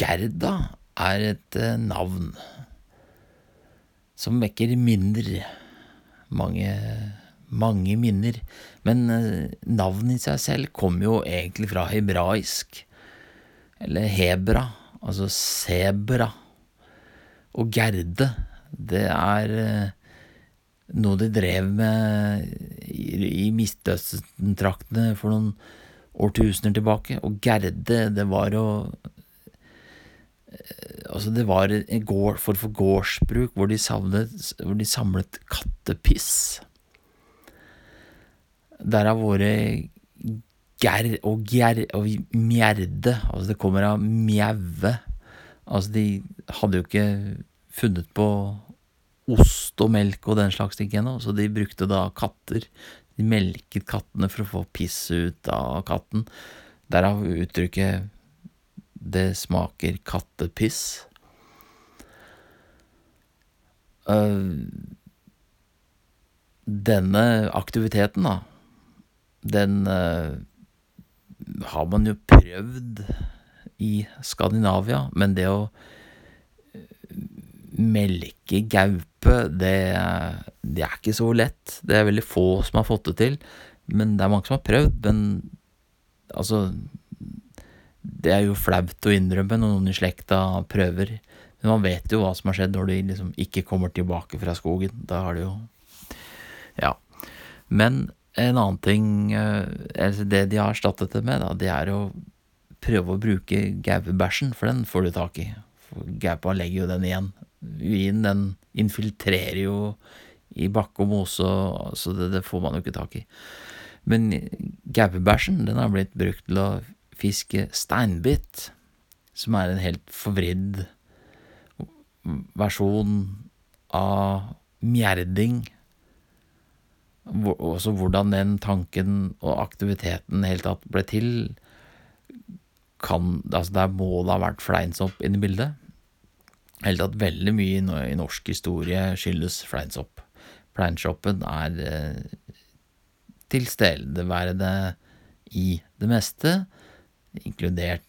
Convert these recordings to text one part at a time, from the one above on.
Gerda er et eh, navn som vekker minner. Mange, mange minner. Men eh, navnet i seg selv kommer jo egentlig fra hebraisk. Eller hebra, altså sebra. Og Gerde, det er eh, noe de drev med i, i Midtøsten-traktene for noen årtusener tilbake. Og Gerde, det var å Altså, det var en gård, for, for gårdsbruk hvor de, savnet, hvor de samlet kattepiss. Derav våre ger og gjerr og mjerde. Altså, det kommer av mjaue. Altså, de hadde jo ikke funnet på ost og melk og den slags ting ennå, så de brukte da katter. De melket kattene for å få piss ut av katten. Derav uttrykket 'det smaker kattepiss'. Uh, denne aktiviteten, da, den uh, har man jo prøvd i Skandinavia, men det å melke gaupe, det, det, er ikke så lett. Det er veldig få som har fått det til. Men det er mange som har prøvd. Men altså Det er jo flaut å innrømme når noen i slekta prøver. Men man vet jo hva som har skjedd når de liksom ikke kommer tilbake fra skogen. Da har de jo Ja. Men en annen ting altså Det de har erstattet det med, da, det er å prøve å bruke gaupebæsjen, for den får du tak i. Gaupa legger jo den igjen Urinen, den infiltrerer jo i bakke og mose, så det, det, får man jo ikke tak i. Men gaupebæsjen, den har blitt brukt til å fiske steinbit, som er en helt forvridd versjon av mjerding. Også hvordan den tanken og aktiviteten helt tatt ble til, kan Altså, der må det ha vært fleinsopp inne i bildet Helt tatt veldig mye i norsk historie skyldes Fleinsopp. Fleinsoppen er eh, tilstedeværende i det meste, inkludert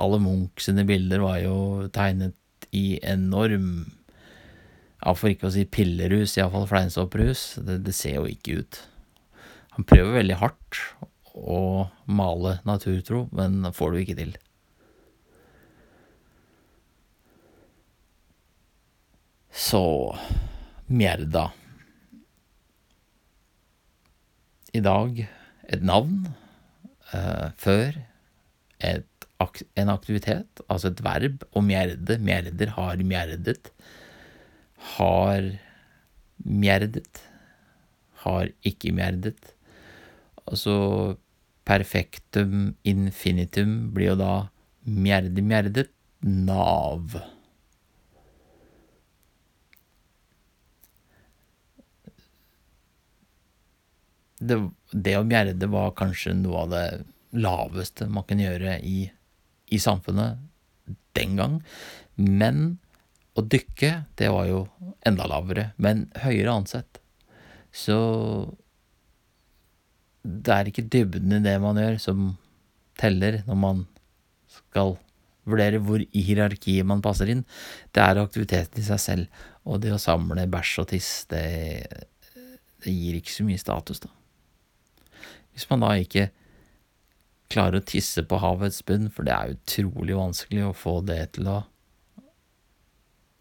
alle Munch sine bilder var jo tegnet i enorm ja, for ikke å si pillerus, iallfall fleinstopprus. Det, det ser jo ikke ut. Han prøver veldig hardt å male naturtro, men får det jo ikke til. Så Mjerda. I dag et navn. Uh, før et, en aktivitet, altså et verb, å mjerde. Mjerder har mjerdet. Har mjerdet. Har ikke mjerdet. Altså perfektum infinitum blir jo da mjerde mjerdet. Nav. det, det å mjerde var kanskje noe av det laveste man kunne gjøre i, i samfunnet den gang. Men å dykke, det var jo enda lavere, men høyere ansett. Så det er ikke dybden i det man gjør, som teller når man skal vurdere hvor i hierarkiet man passer inn. Det er aktiviteten i seg selv, og det å samle bæsj og tiss, det, det gir ikke så mye status, da. Hvis man da ikke klarer å tisse på havets bunn, for det er utrolig vanskelig å få det til å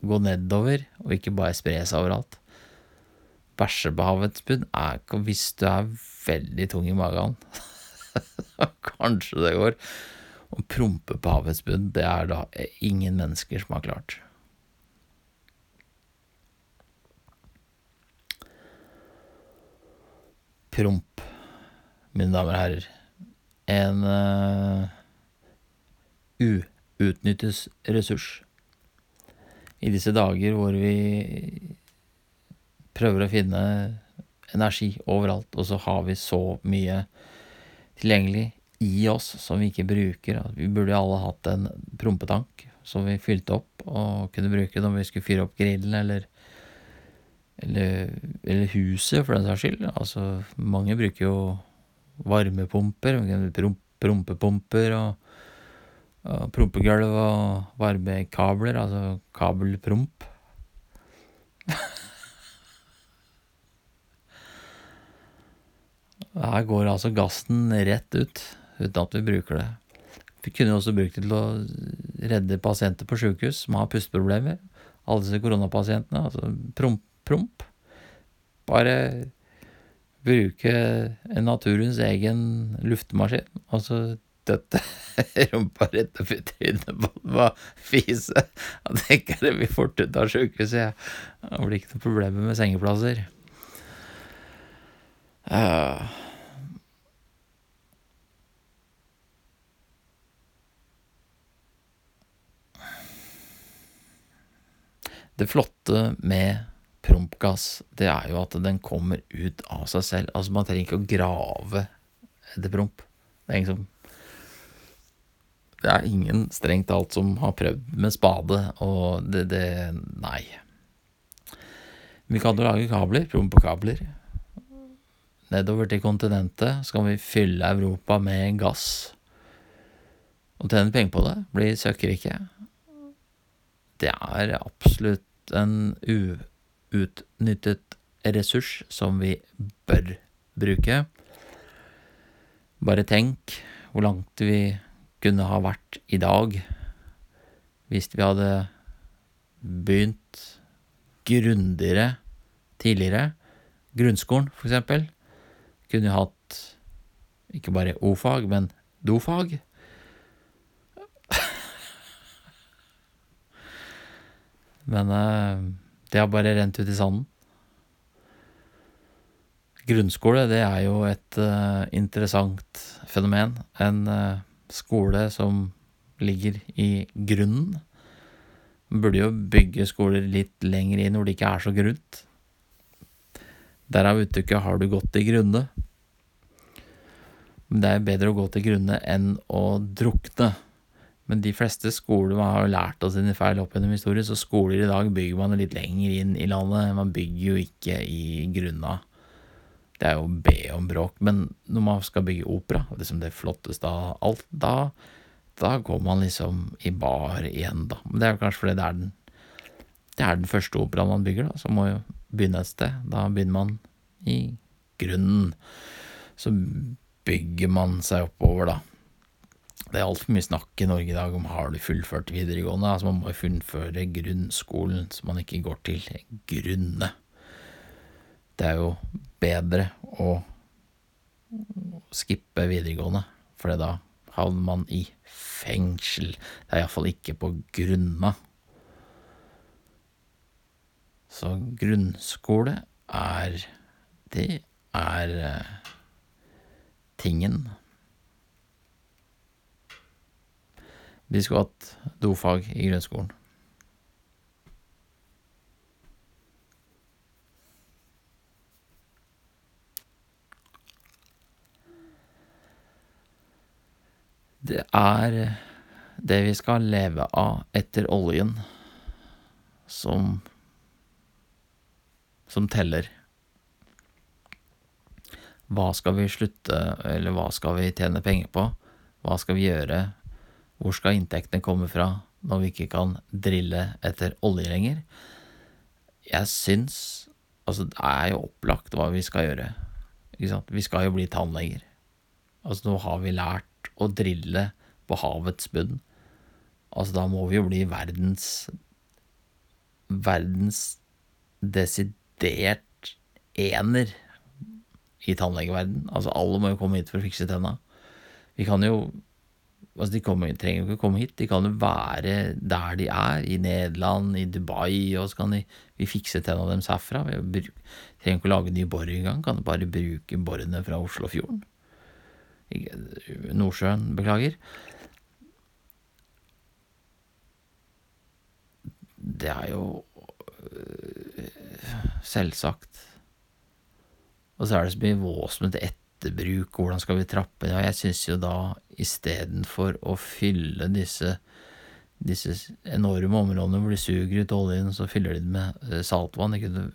gå nedover, og ikke bare spre seg overalt. Bæsje på havets bunn er ikke hvis du er veldig tung i magen. Kanskje det går. Å prompe på havets bunn, det er da ingen mennesker som har klart. Promp mine damer og herrer, en uh, uutnyttes ressurs. I disse dager hvor vi prøver å finne energi overalt, og så har vi så mye tilgjengelig i oss som vi ikke bruker. Vi burde alle hatt en prompetank som vi fylte opp og kunne bruke når vi skulle fyre opp grillen eller eller, eller huset, for den saks skyld. Altså, mange bruker jo varmepumper, prompepumper og, Og prompegulv og varmekabler, altså kabelpromp. Her går altså gassen rett ut, uten at vi bruker det. Vi kunne også brukt det til å redde pasienter på sjukehus som har pusteproblemer. Alle disse koronapasientene. Altså promp, promp. Bare bruke naturens egen luftmaskin, så døtte rumpa rett opp i trynet på den og fise. Da tenker jeg det blir fort ut av sjukehuset, jeg. Det blir ikke noe problem med sengeplasser. Uh. Det flotte med prompgass, det er jo at den kommer ut av seg selv. Altså, man trenger ikke å grave etter promp. Det er ingen som Det er ingen strengt talt som har prøvd med spade, og det, det Nei. Vi kan jo lage kabler, prompekabler. Nedover til kontinentet skal vi fylle Europa med gass. Og tjene penger på det. Bli søkkrike det er absolutt en uutnyttet ressurs som vi bør bruke. Bare tenk hvor langt vi kunne ha vært i dag hvis vi hadde begynt grundigere tidligere. Grunnskolen, for eksempel, kunne jo hatt ikke bare o-fag, men do-fag. Men eh, det har bare rent ut i sanden. Grunnskole, det er jo et uh, interessant fenomen. En uh, skole som ligger i grunnen. Man burde jo bygge skoler litt lenger inn hvor det ikke er så grunt. Derav uttrykket 'har du gått i grunne'. Men det er bedre å gå til grunne enn å drukne. Men de fleste skoler man har jo lært av sine feil opp gjennom historien, så skoler i dag bygger man litt lenger inn i landet. Man bygger jo ikke i grunna. Det er jo å be om bråk. Men når man skal bygge opera, liksom det flotteste av alt, da, da går man liksom i bar igjen, da. Men det er jo kanskje fordi det er den, det er den første operaen man bygger, da, så må jo begynne et sted. Da begynner man i grunnen. Så bygger man seg oppover, da. Det er altfor mye snakk i Norge i dag om har du fullført videregående. Altså Man må fullføre grunnskolen, så man ikke går til grunne. Det er jo bedre å skippe videregående, for da havner man i fengsel. Det er iallfall ikke på grunna. Så grunnskole er Det er eh, tingen. Vi skulle hatt dofag i grunnskolen. Det er det vi skal leve av etter oljen, som som teller. Hva skal vi slutte, eller hva skal vi tjene penger på? Hva skal vi gjøre hvor skal inntektene komme fra når vi ikke kan drille etter olje lenger? Jeg syns Altså, det er jo opplagt hva vi skal gjøre. Vi skal jo bli tannleger. Altså, nå har vi lært å drille på havets bunn. Altså, da må vi jo bli verdens Verdens desidert ener i tannlegeverden. Altså, alle må jo komme hit for å fikse tenna. Vi kan jo Altså, de kommer, trenger ikke komme hit, de kan jo være der de er, i Nederland, i Dubai, og så kan de, vi fikse tenna deres herfra. Vi trenger ikke å lage nye bor engang, kan bare bruke borene fra Oslofjorden. Nordsjøen, beklager. Det er jo øh, selvsagt. Og så er det så mye vås etterbruk, hvordan skal vi trappe? Ja, jeg syns jo da istedenfor å fylle disse, disse enorme områdene hvor de suger ut oljen, så fyller de det med eh, saltvann. De kunne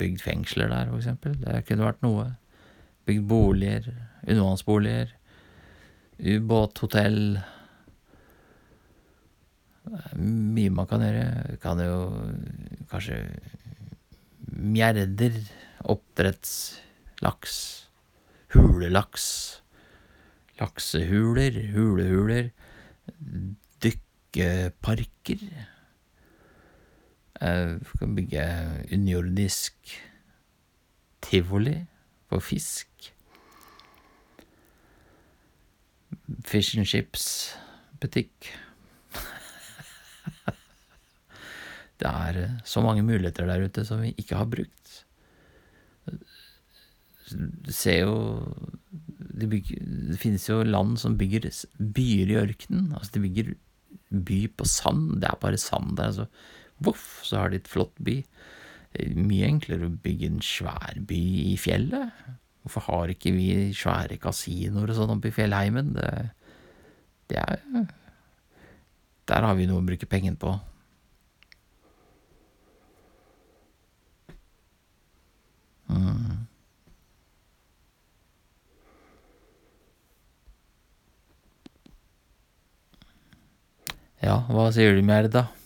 bygd fengsler der, eksempel. Det kunne vært noe. Bygd boliger, undervannsboliger, Ubåthotell. Mye man kan gjøre. Kan jo kanskje mjerder, oppdrettslaks, hulelaks, laksehuler, hulehuler, dykkeparker. Kan bygge underjordisk tivoli for fisk. Fish and chips-butikk. Det er så mange muligheter der ute som vi ikke har brukt. Du ser jo de bygger Det finnes jo land som bygger byer i ørkenen. Altså, de bygger by på sand. Det er bare sand der, altså. Voff, så har de et flott by. Mye enklere å bygge en svær by i fjellet. Hvorfor har ikke vi svære kasinoer og sånn oppe i fjellheimen? Det, det er Der har vi noe å bruke pengene på. Hva sier du, Mjerda? da?